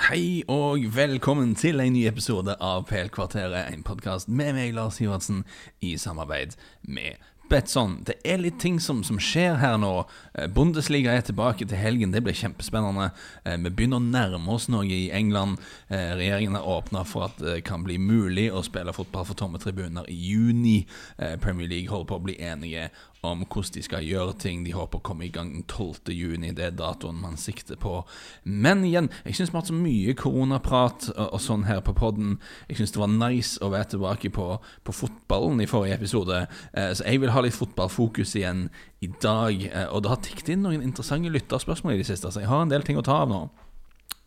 Hei og velkommen til en ny episode av PL-kvarteret, en podkast med meg, Lars Sivertsen, i samarbeid med Betson. Det er litt ting som, som, skjer her nå. Eh, Bundesliga er tilbake til helgen, det blir kjempespennende. Eh, vi begynner å nærme oss noe i England. Eh, regjeringen har åpna for at det kan bli mulig å spille fotball for tomme tribuner i juni. Premier League holder på å bli enige om hvordan de skal gjøre ting. De håper å komme i gang den 12. juni, det er datoen man sikter på. Men igjen, jeg syns vi har hatt så mye koronaprat og, og sånn her på poden. Jeg syns det var nice å være tilbake på, på fotballen i forrige episode, eh, så jeg vil ha litt fotballfokus igjen i dag. Eh, og det har tikket inn noen interessante lytterspørsmål i det siste, så jeg har en del ting å ta av nå.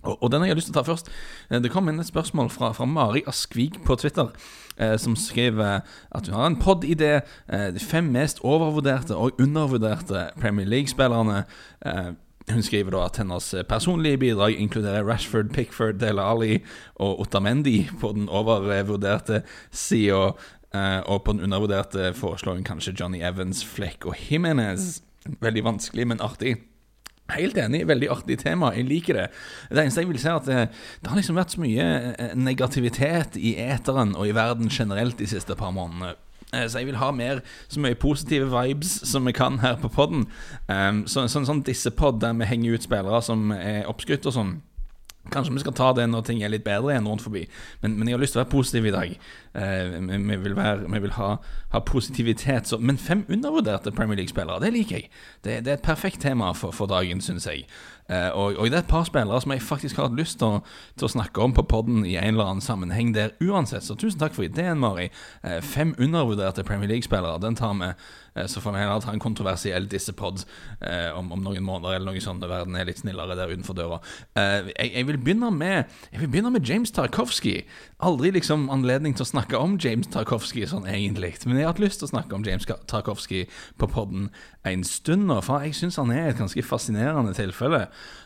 Og, den har jeg lyst til å ta først. Eh, det kom inn et spørsmål fra, fra Mari Askvig på Twitter, eh, som skriver at hun har en pod-idé. Eh, de fem mest overvurderte og undervurderte Premier League-spillerne. Eh, hun skriver da at hennes personlige bidrag inkluderer Rashford, Pickford, Dele Ali og Otamendi på den overvurderte sida. Eh, og på den undervurderte foreslår hun kanskje Johnny Evans, Fleck og Jimenez. Veldig vanskelig, men artig. Helt enig. Veldig artig tema. Jeg liker det. Det eneste jeg vil si, er at det, det, har liksom vært så mye eh, negativitet i eteren og i verden generelt de siste par månedene. Eh, så jeg vil ha mer så mye positive vibes som vi kan her på poden. Um, så, så en disse dissepod der vi henger ut spillere som er oppskrytt og sånn. Kanskje vi skal ta det når ting er litt bedre igjen rundt forbi. Men, men jeg har lyst til å være positiv i dag. Eh, vi, vi, vil være, vi, vil ha, ha positivitet. Så, men fem undervurderte Premier League-spillere, det liker jeg. Det, det, er et perfekt tema for, for dagen, syns jeg. Eh, og, og, det er et par spillere som jeg faktisk har hatt lyst til å, til å snakke om på poden i en eller annen sammenheng der uansett. Så tusen takk for ideen, Mari. Eh, fem undervurderte Premier League-spillere, den tar vi. Uh, så får vi heller ta en kontroversiell dissepod om, om, noen måneder eller noe sånt, når verden er litt snillere der utenfor døra. Jeg, jeg, vil begynne med Jeg vil begynne med James Tarkovsky. Aldri liksom anledning til å snakke om James Tarkovsky sånn egentlig, men jeg har hatt lyst til å snakke om James Tarkovsky på poden en stund nå, for jeg syns han er et ganske fascinerende tilfelle.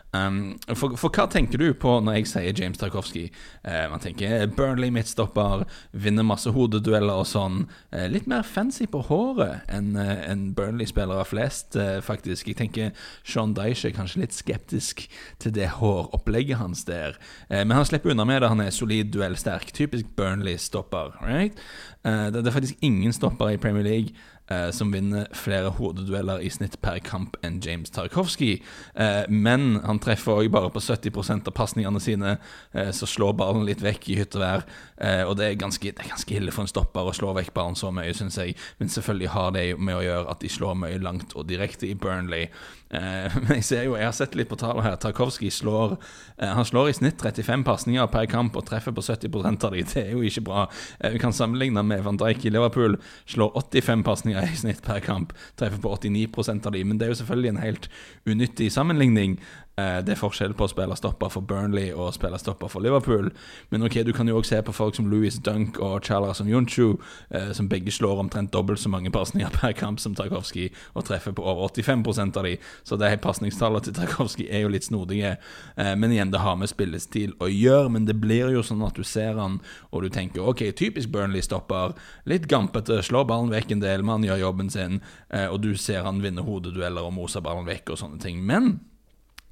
Um, for, for, hva tenker du på når jeg sier James Tarkovsky? Uh, man tenker Burnley midtstopper, vinner masse hodedueller og sånn. Uh, litt mer fancy på håret enn en Burnley-spillere flest, faktisk. Jeg tenker Sean Dyche er kanskje litt skeptisk til det håropplegget hans der. men han slipper unna med det. Han er solid, duellsterk. Typisk Burnley-stopper. Right? det, det er faktisk ingen stoppere i Premier League eh, som vinner flere hodedueller i snitt per kamp enn James Tarkovsky. Eh, men han treffer òg bare på 70% av pasningene sine, eh, så slår ballen litt vekk i hytt og vær. Eh, og det er, ganske, det er, ganske, ille for en stopper å slå vekk ballen så mye, syns jeg. Men selvfølgelig har det med å gjøre at de slår mye langt og direkte i Burnley. Eh, men jeg ser jo, jeg har sett litt på tallene her. Tarkovsky slår eh, Han slår i snitt 35 pasninger per kamp og treffer på 70 av de. Det er jo ikke bra. Vi kan sammenligne med Van Dijk i Liverpool. Slår 85 pasninger i snitt per kamp, treffer på 89% av de. Men det er jo selvfølgelig en helt unyttig sammenligning. Eh, det er forskjell på å spille stopper for Burnley og å spille stopper for Liverpool. Men ok, du kan jo også se på folk som Louis Dunk og Chala som Junchu, eh, som begge slår omtrent dobbelt så mange pasninger per kamp som Tarkovskij, og treffer på over 85 av de. Så det pasningstallet til Tarkovskij er jo litt snodige. Eh, men igjen, det har med spillestil å gjøre. Men det blir jo sånn at du ser han, og du tenker ok, typisk Burnley-stopper. Litt gampete, slår ballen vekk en del, man gjør jobben sin, og du ser han vinne hodedueller og moser ballen vekk og sånne ting. Men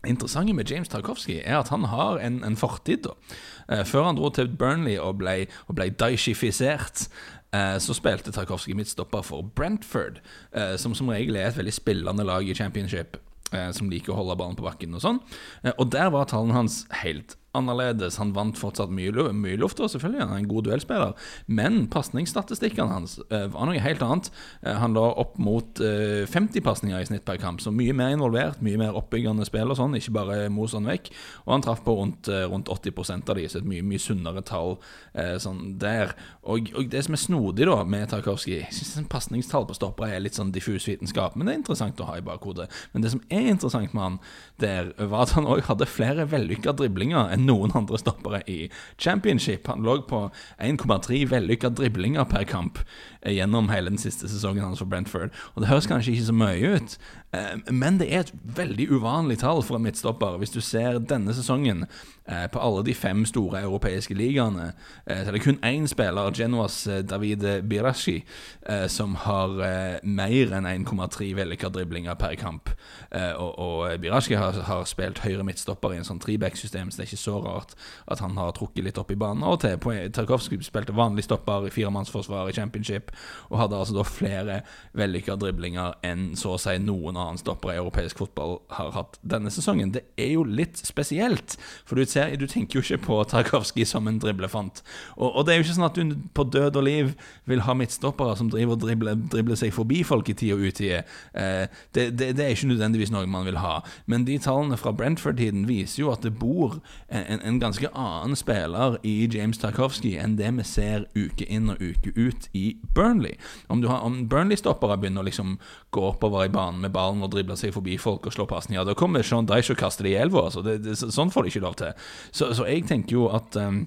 interessante med James Tarkovsky er at han har en, en fortid. da. Eh, før han dro til Burnley og ble, og ble daishifisert, eh, så spilte Tarkovsky midtstopper for Brentford, eh, som som regel er et veldig spillende lag i championship. Som liker å holde ballen på bakken og sånn. Og der var tallene hans helt annerledes. Han vant fortsatt mye, mye luft, og selvfølgelig han er en god duellspiller. Men pasningsstatistikkene hans uh, var noe helt annet. Uh, han lå opp mot uh, 50 pasninger i snitt per kamp, så mye mer involvert, mye mer oppbyggende spill og sånn, ikke bare mos han vekk. Og han traff på rundt, rundt 80% av de, så et mye, mye sunnere tall sånn der. Og, og, det som er snodig da med Tarkovskij Jeg syns pasningstall på stoppere er litt sånn diffus vitenskap, men det er interessant å ha i bakhodet. Men det som er interessant med han der, var at han òg hadde flere vellykka driblinger enn noen andre stoppere i championship. Han lå på 1,3 vellykka driblinger per kamp eh, gjennom hele den siste sesongen hans for Brentford. Og Det høres kanskje ikke så mye ut, eh, men det er et veldig uvanlig tall for en midtstopper. Hvis du ser denne sesongen eh, på alle de fem store europeiske ligaene, så er det kun én spiller, Genoas David Birashi, som har mer enn 1,3 vellykka driblinger per kamp. Og, Birashi har, spilt høyre midtstopper i en sånn treback-system, så det er ikke så rart at han har trukket litt opp i banen. Og til Tarkovskij spilte vanlig stopper i firemannsforsvar i championship, og hadde altså da flere vellykka driblinger enn så å si noen annen stopper i europeisk fotball har hatt denne sesongen. Det er jo litt spesielt, for du, ser, du tenker jo ikke på Tarkovskij som en driblefant. Og, og, det er jo ikke sånn at du på død og liv vil ha midtstoppere som driver og dribler, dribler seg forbi folk i tid og utide. Eh, det, det, det, er ikke nødvendigvis noe man vil ha. Men de tallene fra Brentford-tiden viser jo at det bor en, en, ganske annen spiller i James Tarkovsky enn det vi ser uke inn og uke ut i Burnley. Om, om Burnley-stoppere begynner å liksom gå oppover i banen med ballen og drible seg forbi folk og slå ja da kommer Sean Dyche og kaster det i elva. Altså. sånn får de ikke lov til. Så, så jeg tenker jo at um,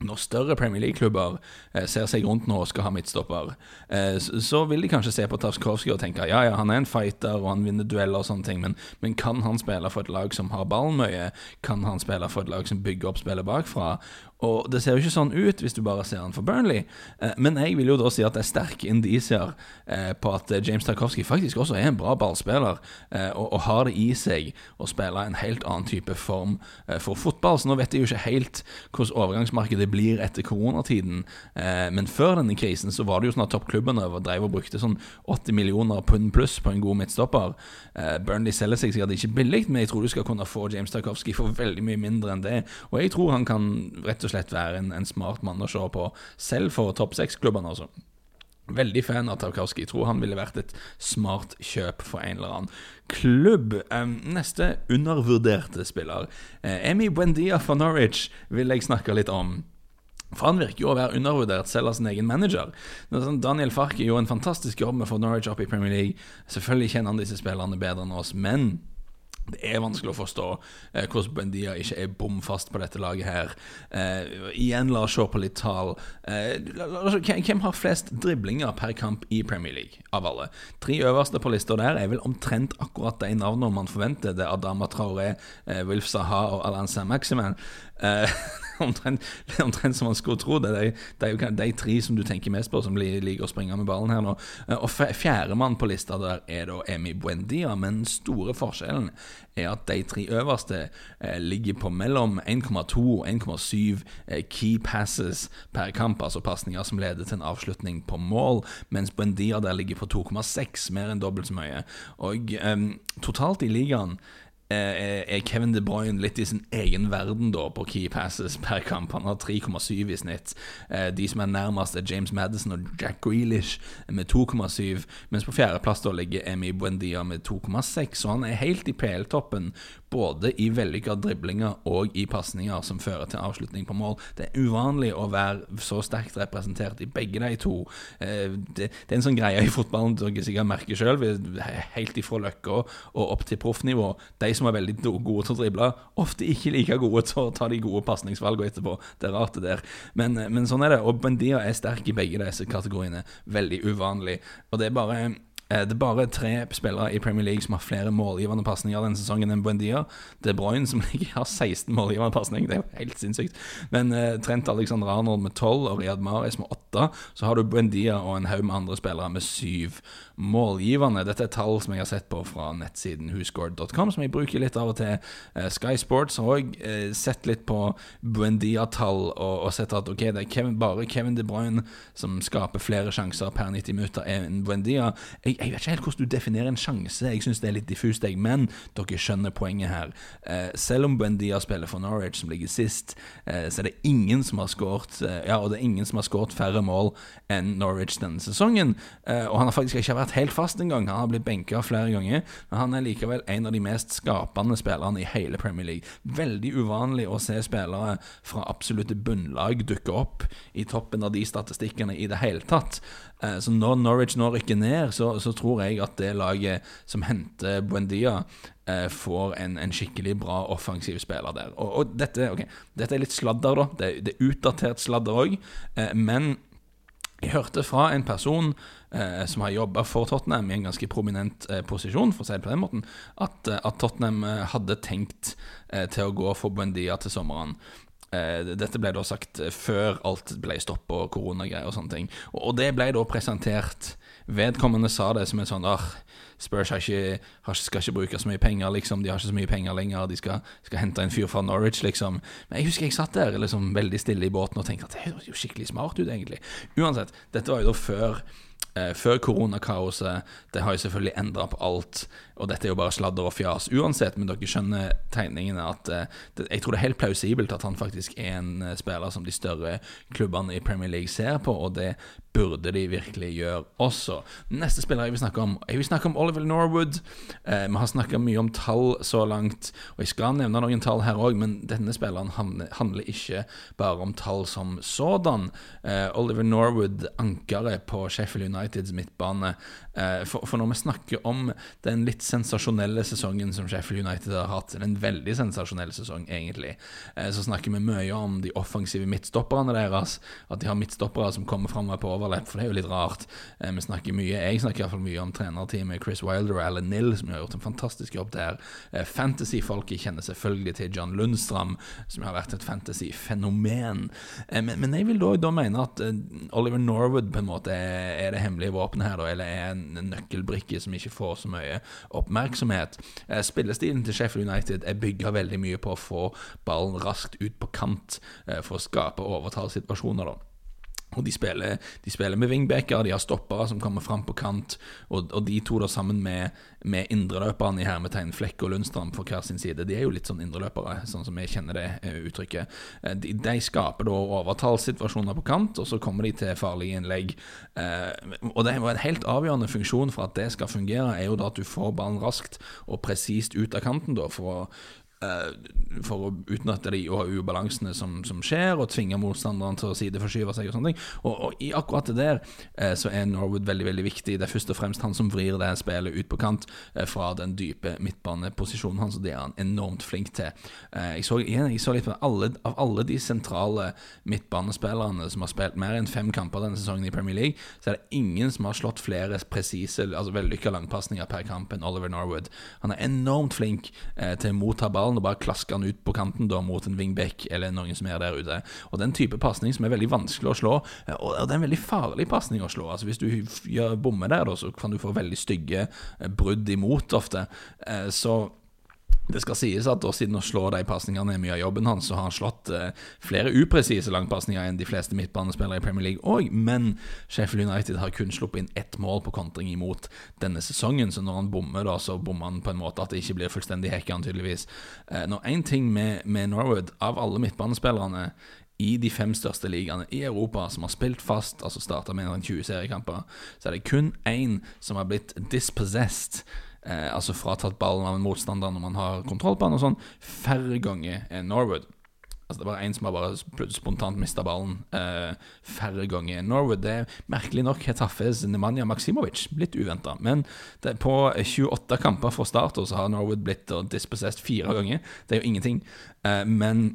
når større Premier League-klubber eh, ser seg rundt nå og skal ha midtstopper, eh, så, så, vil de kanskje se på Tarskovskij og tenke ja, ja, han er en fighter og han vinner dueller og sånne ting, men, men, kan han spille for et lag som har ballen mye? Kan han spille for et lag som bygger opp spillet bakfra? Og det ser jo ikke sånn ut hvis du bare ser han for Burnley, eh, men jeg vil jo da si at det er sterke indisier eh, på at eh, James Tarkovsky faktisk også er en bra ballspiller, og, har det i seg å spille en helt annen type form for fotball. Så nå vet jeg jo ikke helt hvordan overgangsmarkedet blir etter koronatiden, men før denne krisen så var det jo sånn at toppklubbene drev og brukte sånn 80 millioner pund pluss på en god midtstopper. Burnley selger seg sikkert ikke billig, men jeg tror du skal kunne få James Tarkovsky for veldig mye mindre enn det, og jeg tror han kan rett og og slett være en, en smart mann å se på, selv for topp seks-klubbene. Altså. Veldig fan av Tarkowski. Tror han ville vært et smart kjøp for en eller annen klubb. neste undervurderte spiller. Uh, Emi Buendia fra Norwich vil jeg snakke litt om. For han virker jo å være undervurdert selv av sin egen manager. Sånn, Daniel Farke gjorde en fantastisk jobb med få Norwich opp i Premier League. Selvfølgelig kjenner han disse spillerne bedre enn oss, men det er vanskelig å forstå eh, hvordan Bendia ikke er bom fast på dette laget her. Eh, igjen, la oss se på litt tall. Eh, hvem har flest driblinger per kamp i Premier League, av alle? Tre øverste på lista der er vel omtrent akkurat de navnene man forventer. Det er Adama Traoré, eh, Wilf Saha og Alan Saint-Maximin. Eh, omtrent, omtrent, som man skulle tro. Det Det, det er, jo de tre som du tenker mest på, som liker å springe med ballen her nå. Eh, og fjerdemann på lista der er da Emi Buendia, men den store forskjellen er at de tre øverste eh, ligger på mellom 1,2 og 1,7 eh, key passes per kamp, altså pasninger som leder til en avslutning på mål, mens Buendia der ligger på 2,6, mer enn dobbelt så mye. Og eh, totalt i ligaen er Kevin De Bruyne litt i sin egen verden da på key passes per kamp. Han har 3,7 i snitt. Eh, de som er nærmest, er James Madison og Jack Grealish med 2,7. Mens på fjerdeplass ligger Emi Buendia med 2,6. Så han er helt i PL-toppen både i vellykka driblinger og i pasninger som fører til avslutning på mål. Det er uvanlig å være så sterkt representert i begge de to. Eh, det, er en sånn greie i fotballen dere sikkert merker sjøl, helt ifra Løkka og opp til proffnivå. De som er veldig gode til å drible, ofte ikke like gode til å ta de gode pasningsvalgene etterpå. Det er rart, det der. Men, men sånn er det. Og Bendia er sterk i begge disse kategoriene. Veldig uvanlig. Og det er bare Eh, det er bare tre spillere i Premier League som har flere målgivende pasninger denne sesongen enn Buendia. De Bruyne som har 16 målgivende pasninger, det er jo helt sinnssykt. Men eh, Trent Alexander Arnold med 12 og Riyad Mahrez med 8. Så har du Buendia og en haug med andre spillere med 7 målgivende. Dette er tall som jeg har sett på fra nettsiden whoscored.com, som jeg bruker litt av og til. Eh, Sky Sports har òg eh, sett litt på Buendia-tall og, og, sett at ok, det er Kevin, bare Kevin De Bruyne som skaper flere sjanser per 90 minutter enn Buendia. Jeg jeg vet ikke helt hvordan du definerer en sjanse. Jeg syns det er litt diffust, jeg. Men dere skjønner poenget her. Eh, selv om Buendia spiller for Norwich, som ligger sist, eh, så er det ingen som har skåret eh, Ja, og det er ingen som har skåret færre mål enn Norwich denne sesongen. Eh, og han har faktisk ikke vært helt fast engang. Han har blitt benka flere ganger. Men han er likevel en av de mest skapende spillerne i hele Premier League. Veldig uvanlig å se spillere fra absolutte bunnlag dukke opp i toppen av de statistikkene i det hele tatt. Eh, så når Norwich nå rykker ned, så, så, tror jeg at det laget som henter Buendia, eh, får en, en, skikkelig bra offensiv spiller der. Og, og dette, okay, dette, er litt sladder, da. Det, det er utdatert sladder òg. Eh, men jeg hørte fra en person eh, som har jobba for Tottenham i en ganske prominent eh, posisjon, for å si det på den måten, at, at Tottenham hadde tenkt eh, til å gå for Buendia til sommeren. Eh, dette ble da sagt før alt ble stopp og koronagreier og sånne ting. Og det ble da presentert vedkommende sa det som en sånn ah, Spurs ikke, skal ikke bruke så mye penger, liksom. De har ikke så mye penger lenger. De skal, skal hente en fyr fra Norwich, liksom. Men jeg husker jeg satt der liksom veldig stille i båten og tenkte at det høres jo skikkelig smart ut, egentlig. Uansett, dette var jo da før før koronakaoset. Det har jo selvfølgelig endra på alt, og dette er jo bare sladder og fjas uansett, men dere skjønner tegningene at eh, det, jeg tror det er helt plausibelt at han faktisk er en eh, spiller som de større klubbene i Premier League ser på, og det burde de virkelig gjøre også. Neste spiller jeg vil snakke om Jeg vil snakke om Oliver Norwood. Eh, vi har snakka mye om tall så langt, og jeg skal nevne noen tall her òg, men denne spilleren handler ikke bare om tall som sådan. Eh, Oliver Norwood, ankeret på Sheffield Uniteds midtbane. Eh, for, for, når vi snakker om den litt sensasjonelle sesongen som Sheffield United har hatt, en veldig sensasjonell sesong, egentlig, eh, så snakker vi mye om de offensive midtstopperne deres. At de har midtstoppere som kommer framover på overlepp, for det er jo litt rart. Eh, vi snakker mye, Jeg snakker iallfall mye om trenerteamet Chris Wilder og Alan Nill, som har gjort en fantastisk jobb der. Eh, Fantasy-folket kjenner selvfølgelig til John Lundstram, som har vært et fantasy-fenomen. Eh, men, men, jeg vil da, da mene at Oliver Norwood på en måte er, er det hemmelige våpenet her, da, eller er en nøkkelbrikke som ikke får så mye oppmerksomhet. Spillestilen til Sheffield United er bygga veldig mye på å få ballen raskt ut på kant for å skape overtallssituasjoner. da og de spiller, de spiller, med wingbacker, de har stoppere som kommer fram på kant. Og, og de to da sammen med, med indreløperne i hermetegn Flekk og Lundstrand på hver sin side, de er jo litt sånn indreløpere, sånn som jeg kjenner det uh, uttrykket. Uh, de, de, skaper da overtallssituasjoner på kant, og så kommer de til farlige innlegg. Eh, og det er jo en helt avgjørende funksjon for at det skal fungere, er jo da at du får ballen raskt og presist ut av kanten, da, for å for å utnytte de og ubalansene som, som, skjer, og tvinge motstanderen til å sideforskyve seg. Og sånne ting Og, og i akkurat det der uh, så er Norwood veldig veldig viktig. Det er først og fremst han som vrir det spillet ut på kant uh, fra den dype midtbaneposisjonen hans, og det er han enormt flink til. jeg, så, igjen, jeg så litt på alle, Av alle de sentrale midtbanespillerne som har spilt mer enn fem kamper denne sesongen i Premier League, så er det ingen som har slått flere presise, altså vellykka langpasninger per kamp enn Oliver Norwood. Han er enormt flink til å motta ball ballen og bare klasker den ut på kanten da mot en wingback eller noen som er der ute. Og Den type pasning som er veldig vanskelig å slå, eh, og det er en veldig farlig pasning å slå. Altså Hvis du gjør bommer der, da, så kan du få veldig stygge eh, brudd imot ofte. Eh, så det skal sies at da, siden å slå de pasningene er mye av jobben hans, så har han slått eh, flere upresise langpasninger enn de fleste midtbanespillere i Premier League òg, men Sheffield United har kun sluppet inn ett mål på kontring imot denne sesongen, så når han bommer, da, så bommer han på en måte at det ikke blir fullstendig hekka, tydeligvis. Eh, når én ting med, med Norwood, av alle midtbanespillerne i de fem største ligaene i Europa som har spilt fast, altså starta med en 20 seriekamper, så er det kun én som har blitt dispossessed eh, altså fratatt ballen av en motstander når man har kontroll på den, og sånn, færre ganger enn Norwood. Altså Det var én som har bare spontant mista ballen eh, færre ganger. Norwood det er merkelig nok Hetafes Nemanja Maksimovic, litt uventa. Men det, på 28 kamper fra start så har Norwood blitt dispossessed fire ganger. Det er jo ingenting. Eh, men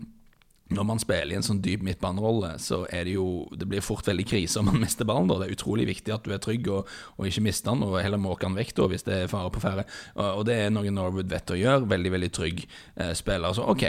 når man spiller i en sånn dyp midtbanerolle, så er det jo Det blir fort veldig krise om man mister ballen. da Det er utrolig viktig at du er trygg og, og ikke mister den, og heller måker den vekk da hvis det er fare på ferde. Og, og, det er noe Norwood vet å gjøre. Veldig, veldig trygg eh, spiller. Så OK,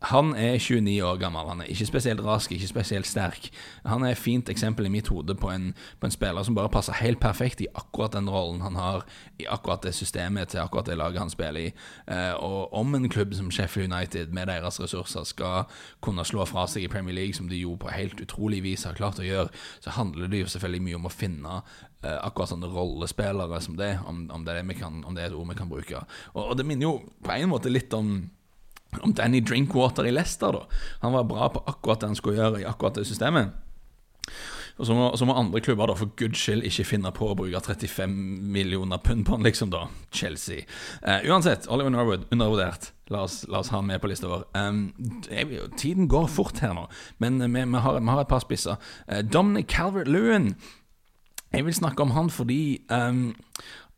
han er 29 år gammel. Han er ikke spesielt rask, ikke spesielt sterk. Han er et fint eksempel i mitt hode på en, på en, spiller som bare passer helt perfekt i akkurat den rollen han har, i akkurat det systemet til akkurat det laget han spiller i. Eh, og om en klubb som Sheffield United med deres ressurser skal kunne slå fra seg i Premier League, som de jo på helt utrolig vis har klart å gjøre, så handler det jo selvfølgelig mye om å finne eh, akkurat sånne rollespillere som det, om, om, det kan, om, det er, et ord vi kan bruke. Og, og det minner jo på en måte litt om om Danny Drinkwater i Leicester. da Han var bra på akkurat det han skulle gjøre i akkurat det systemet. Og så må, så må, andre klubber da for guds skyld ikke finne på å bruke 35 millioner pund på han, liksom, da. Chelsea. Uh, uansett, Oliver Norwood, undervurdert. La oss, la oss ha han med på lista vår. Um, tiden går fort her nå, men vi, vi, har, vi har, et par spisser. Uh, Dominic Calvert-Lewin. Jeg vil snakke om han fordi um,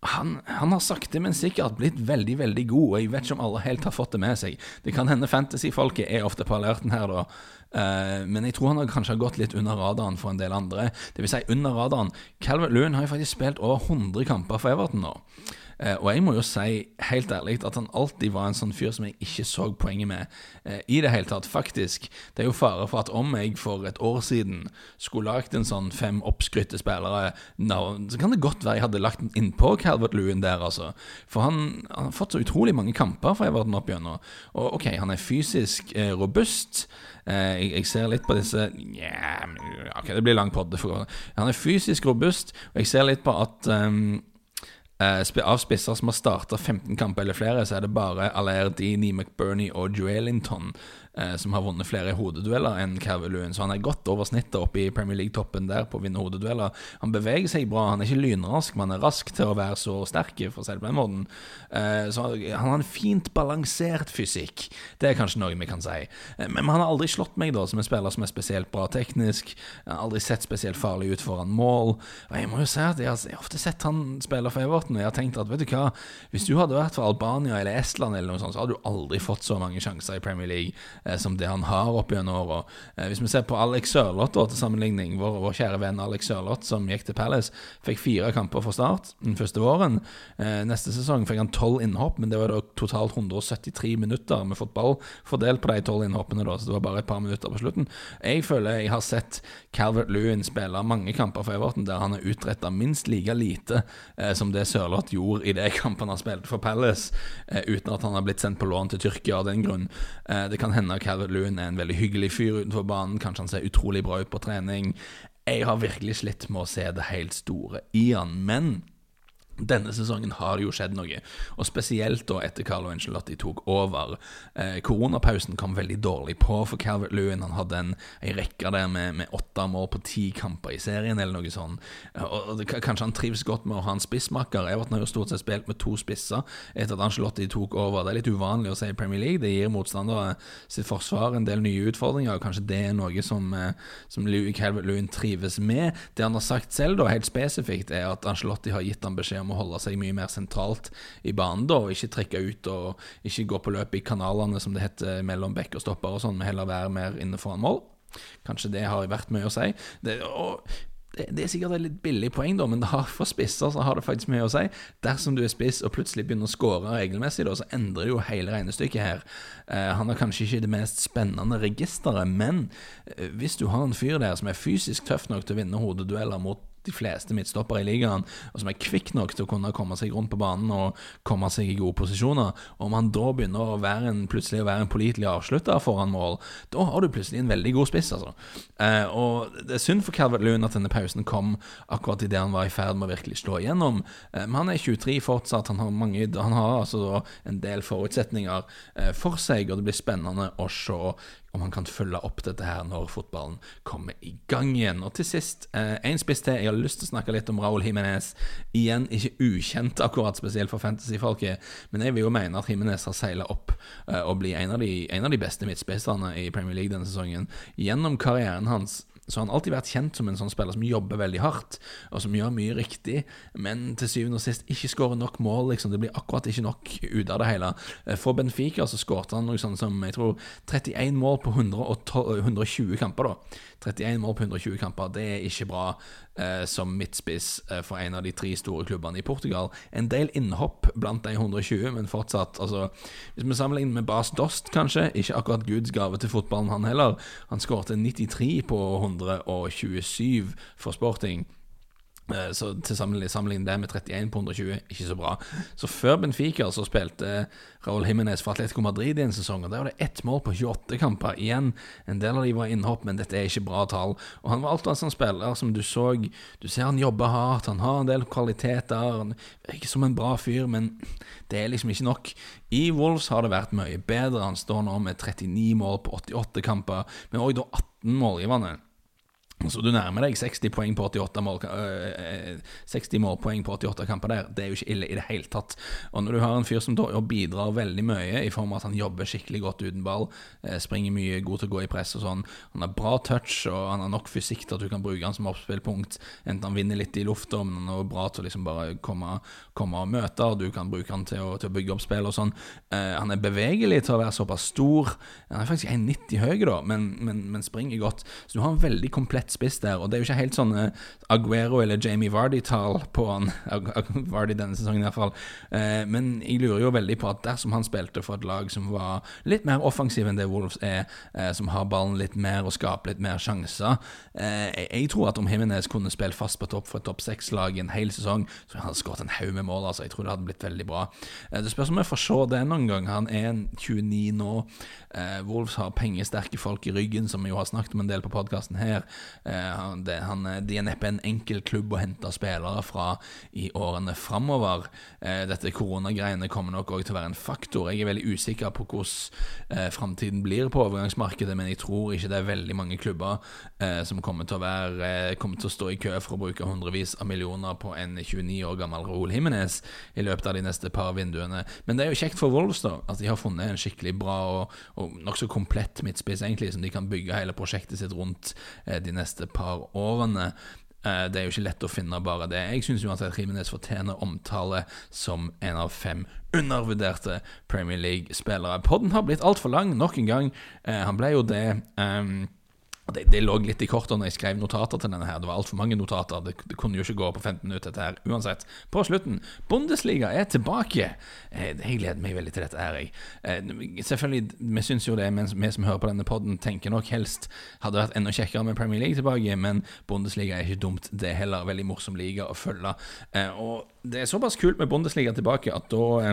han, han, har sakte, men sikkert blitt veldig veldig god, og jeg vet ikke om alle helt har fått det med seg. Det kan hende fantasyfolket er ofte på alerten her, da. Uh, men jeg tror han har kanskje har gått litt under radaren for en del andre. Det vil si under radaren. Calvert Loon har jo faktisk spilt over 100 kamper for Everton nå. Eh, og jeg må jo si helt ærlig at han alltid var en sånn fyr som jeg ikke så poenget med eh, i det hele tatt. Faktisk. Det er jo fare for at om jeg for et år siden skulle lagt en sånn fem oppskrytte spillere, så kan det godt være jeg hadde lagt innpå Calvert Lewin der, altså. For han, han, har fått så utrolig mange kamper fra Everton opp gjennom. Og ok, han er fysisk eh, robust. Eh, jeg, jeg, ser litt på disse yeah, Ok, det blir lang podd. Han er fysisk robust, og jeg ser litt på at um, av spisser som har starta 15 kamper eller flere, så er det bare Alair Dini, Bernie og Joelinton. eh, som har vunnet flere hodedueller enn Calvin Lewin. Så han er godt over snittet oppe i Premier League-toppen der på å vinne hodedueller. Han beveger seg bra, han er ikke lynrask, men han er rask til å være så sterk, for å si det på den måten. Eh, så han har en fint balansert fysikk. Det er kanskje noe vi kan si. Eh, men han har aldri slått meg da som en spiller som er spesielt bra teknisk. Jeg har aldri sett spesielt farlig ut foran mål. Og jeg må jo si at jeg har, ofte sett han spille for Everton, og jeg har tenkt at vet du hva, hvis du hadde vært for Albania eller Estland eller noe sånt, så hadde du aldri fått så mange sjanser i Premier League Eh, som det han har opp gjennom åra. Eh, hvis vi ser på Alex Sørloth til sammenligning, vår, vår, kjære venn Alex Sørloth som gikk til Palace, fikk fire kamper for start den første våren. Eh, neste sesong fikk han tolv innhopp, men det var da totalt 173 minutter med fotball fordelt på de tolv innhoppene, da, så det var bare et par minutter på slutten. Jeg føler jeg har sett Calvert Lewin spille mange kamper for Everton der han har utretta minst like lite eh, som det Sørloth gjorde i det kampen han spilte for Palace, eh, uten at han har blitt sendt på lån til Tyrkia av den grunn. Eh, det kan hende mener Calvert Loon er en veldig hyggelig fyr utenfor banen. Kanskje han ser utrolig bra ut på trening. Jeg har virkelig slitt med å se det helt store i han. Men denne sesongen har det jo skjedd noe, og spesielt da etter Carlo Angelotti tok over. Eh, koronapausen kom veldig dårlig på for Calvert Lewin. Han hadde en, en rekke der med, med, åtte mål på ti kamper i serien, eller noe sånt. Eh, og, og det, Kanskje han trives godt med å ha en spissmakker. Everton har jo stort sett spilt med to spisser etter at Angelotti tok over. Det er litt uvanlig å si i Premier League. Det gir motstandere sitt forsvar en del nye utfordringer, og kanskje det er noe som, eh, som Calvert Lewin trives med. Det han har sagt selv, da, helt spesifikt, er at Angelotti har gitt ham beskjed om å holde seg mye mer sentralt i banen, da, og ikke trekke ut og ikke gå på løp i kanalene, som det heter, mellom bekk og stopper og sånn, men heller være mer inne foran mål. Kanskje det har vært mye å si. Det, og det, det, er sikkert et litt billig poeng, da, men har, for spisser så har det faktisk mye å si. Dersom du er spiss og plutselig begynner å skåre regelmessig, da, så endrer det jo hele regnestykket her. Eh, han har kanskje ikke det mest spennende registeret, men eh, hvis du har en fyr der som er fysisk tøff nok til å vinne hodedueller mot de fleste midtstoppere i ligaen, og som er kvikk nok til å kunne komme seg rundt på banen og komme seg i gode posisjoner. Om han da begynner å være en, plutselig å være en pålitelig avslutter foran mål, da har du plutselig en veldig god spiss. altså. Eh, og Det er synd for Calvert Loon at denne pausen kom akkurat idet han var i ferd med å virkelig slå igjennom. Eh, men han er 23 fortsatt, han har, mange, han har altså en del forutsetninger eh, for seg, og det blir spennende å se om han kan følge opp dette her når fotballen kommer i gang igjen. Og til sist, eh, en spiss til. Jeg har lyst til å snakke litt om Raúl Jiménez. Igjen ikke ukjent, akkurat spesielt for fantasyfolket, men jeg vil jo mene at Jiménez har seila opp eh, og blir en av de, en av de beste midtspisserne i Premier League denne sesongen. Gjennom karrieren hans så han har alltid vært kjent som en sånn spiller som jobber veldig hardt, og som gjør mye riktig, men til syvende og sist ikke skårer nok mål. Liksom. Det blir akkurat ikke nok ut av det hele. Eh, for Benfica så skårte han noe sånt som jeg tror 31 mål på 112, 120 kamper. da 31 mål på 120 kamper, det er ikke bra eh, som midtspiss eh, for en av de tre store klubbene i Portugal. En del innhopp blant de 120, men fortsatt altså, Hvis vi sammenligner med Bas Dost, kanskje, ikke akkurat Guds gave til fotballen, han heller. Han skårte 93 på 127 for sporting. Eh, så til sammenligning det med 31 på 120, ikke så bra. Så før Benfica så spilte Raúl Jiménez for Atletico Madrid i en sesong, og der var det ett mål på 28 kamper. Igjen, en del av de var innhopp, men dette er ikke bra tall. Og han var alltid en sånn spiller som du så Du ser han jobber hardt, han har en del kvaliteter, han virker som en bra fyr, men det er liksom ikke nok. I Wolves har det vært mye bedre. Han står nå med 39 mål på 88 kamper, men òg da 18 målgivende. Så du nærmer deg 60 poeng på 88 mål, 60 øh, målpoeng på 88 kamper der. Det er jo ikke ille i det hele tatt. Og når du har en fyr som bidrar veldig mye, i form av at han jobber skikkelig godt uten ball, øh, springer mye, god til å gå i press og sånn, han har bra touch og han har nok fysikk til at du kan bruke han som oppspillpunkt, enten han vinner litt i lufta, men han er bra til å liksom bare komme, komme, og møte, og du kan bruke han til å, til å bygge opp spill og sånn. Han er bevegelig til å være såpass stor. Han er faktisk 1,90 høy, da, men, men, men springer godt. Så du har en veldig komplett komplett spiss der. Og det er jo ikke helt sånn eh, Aguero eller Jamie Vardy-tall på han. Vardy denne sesongen, i hvert fall. Eh, men jeg lurer jo veldig på at dersom han spilte for et lag som var litt mer offensiv enn det Wolves er, eh, som har ballen litt mer og skaper litt mer sjanser Jeg tror at om Jimenez kunne spilt fast på topp for et topp seks-lag en hel sesong, så hadde han skåret en haug med mål. altså Jeg tror det hadde blitt veldig bra. Det spørs om vi får se det noen gang. Han er 29 nå. Wolves har pengesterke folk i ryggen, som vi jo har snakket om en del på podkasten her. Eh, det, han, de er neppe en enkel klubb å hente spillere fra i årene framover. Eh, dette koronagreiene kommer nok òg til å være en faktor. Jeg er veldig usikker på hvordan eh, framtiden blir på overgangsmarkedet, men jeg tror ikke det er veldig mange klubber eh, som kommer til, å være, eh, kommer til å stå i kø for å bruke hundrevis av millioner på en 29 år gammel Raúl Jimenez i løpet av de neste par vinduene. Men det er jo kjekt for Wolves da, at de har funnet en skikkelig bra og, og nokså komplett midtspiss, egentlig, som de kan bygge hele prosjektet sitt rundt eh, de neste par årene. Eh, det er jo ikke lett å finne bare det. Jeg syns uansett Rimenes fortjener omtale som en av fem undervurderte Premier League-spillere. Podden har blitt altfor lang nok en gang. Eh, han ble jo det. Um, det, det, lå litt i kortene når jeg skrev notater til denne. her Det var altfor mange notater. Det, det, kunne jo ikke gå på 15 minutter, dette her. Uansett, på slutten Bundesliga er tilbake! Eh, jeg gleder meg veldig til dette her, jeg. Eh, selvfølgelig, vi syns jo det, mens vi som hører på denne poden, tenker nok helst hadde vært enda kjekkere med Premier League tilbake, men Bundesliga er ikke dumt, det er heller. Veldig morsom liga å følge. Eh, og det er såpass kult med Bundesliga tilbake at da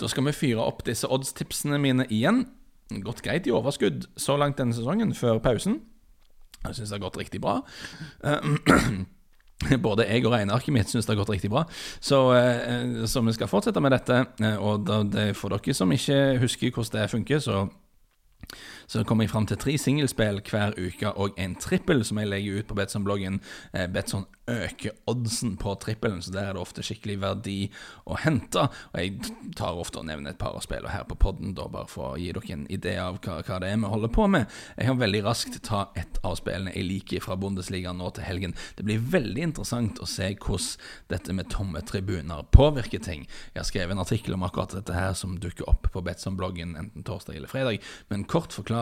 da skal vi fyre opp disse oddstipsene mine igjen gått greit i overskudd så langt denne sesongen, før pausen. Jeg syns det har gått riktig bra. Både jeg og regnearket mitt syns det har gått riktig bra. Så, eh, så, vi skal fortsette med dette. Eh, og for dere som ikke husker hvordan det funker, så så kommer jeg fram til tre singelspill hver uke og en trippel som jeg legger ut på Betson-bloggen. Eh, Betson øker oddsen på trippelen, så der er det ofte skikkelig verdi å hente. Og jeg tar ofte og nevner et par av spillene her på podden, da, bare for å gi dere en idé av hva, hva, det er vi holder på med. Jeg kan veldig raskt ta ett av spillene jeg liker fra Bundesliga nå til helgen. Det blir veldig interessant å se hvordan dette med tomme tribuner påvirker ting. Jeg har skrevet en artikkel om akkurat dette her som dukker opp på Betson-bloggen enten torsdag eller fredag, men kort forklart,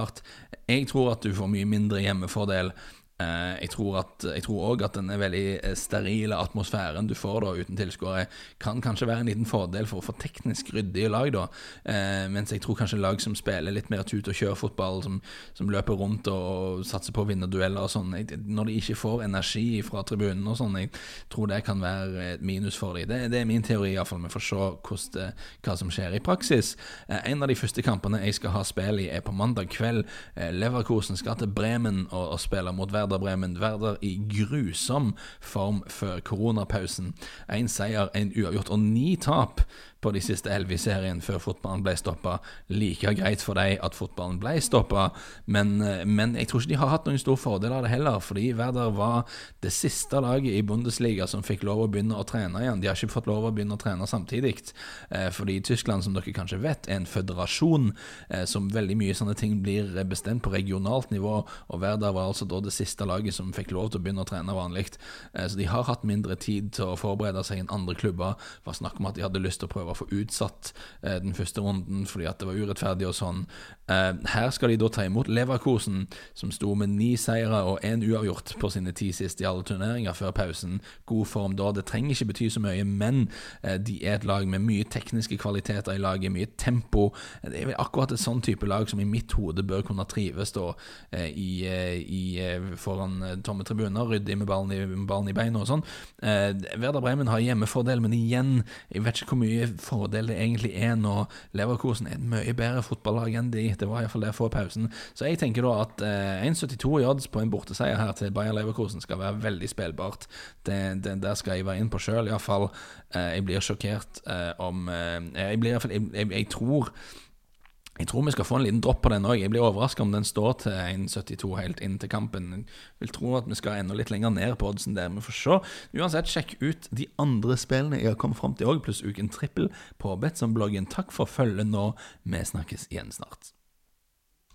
jeg tror at du får mye mindre hjemmefordel jeg tror òg at den veldig eh, sterile atmosfæren du får da uten tilskuere, kan kanskje være en liten fordel for å få teknisk ryddige lag, da. Eh, mens jeg tror kanskje lag som spiller litt mer tut og kjør-fotball, som, som, løper rundt og satser på å vinne dueller og sånn, når de ikke får energi fra tribunen og sånn, jeg tror det kan være et minus for dem. Det, det er min teori, iallfall. Vi får se det, hva som skjer i praksis. en av de første kampene jeg skal ha spill i, er på mandag kveld. Leverkosen skal til Bremen og, og spille mot Werder Werder Bremen. Werder i grusom form før koronapausen. Én seier, én uavgjort og ni tap på de siste elleve i serien før fotballen ble stoppa. Like greit for dem at fotballen ble stoppa, men, eh, men, jeg tror ikke de har hatt noen stor fordel av det heller, fordi Werder var det siste laget i Bundesliga som fikk lov å begynne å trene igjen. De har ikke fått lov å begynne å trene samtidig, eh, fordi Tyskland, som dere kanskje vet, er en føderasjon eh, som veldig mye sånne ting blir bestemt på regionalt nivå, og Werder var altså da det siste laget som fikk lov til å begynne å trene vanlig. Så de har hatt mindre tid til å forberede seg enn andre klubber. Det var snakk om at de hadde lyst til å prøve å få utsatt eh, den første runden fordi at det var urettferdig og sånn. Eh, her skal de da ta imot Leverkosen, som sto med ni seire og én uavgjort på sine ti siste i alle turneringer før pausen. God form da. Det trenger ikke bety så mye, men eh, de er et lag med mye tekniske kvaliteter i laget, mye tempo. Det er akkurat et sånn type lag som i mitt hode bør kunne trives da i, i, foran tomme tribuner, ryddig med ballen i, ballen i beina og sånn. Werder Bremen har hjemmefordel, men igjen, jeg vet ikke hvor mye fordel det egentlig er når Leverkosen er et mye bedre fotballag enn de. Det var iallfall det for pausen. Så jeg tenker da at eh, 1,72 i odds på en borteseier her til Bayer Leverkosen skal være veldig spillbart. Det, det, der skal jeg være inn på sjøl, iallfall. Eh, jeg blir sjokkert eh, om eh, Jeg blir iallfall jeg, jeg, jeg tror jeg tror vi skal få en liten dropp på den òg. Jeg blir overraska om den står til 1,72 helt inn til kampen. Jeg vil tro at vi skal enda litt lenger ned på oddsen der. Vi får se. Uansett, sjekk ut de andre spillene jeg har kommet fram til òg, pluss uken trippel på Betson-bloggen. Takk for følget nå. Vi snakkes igjen snart.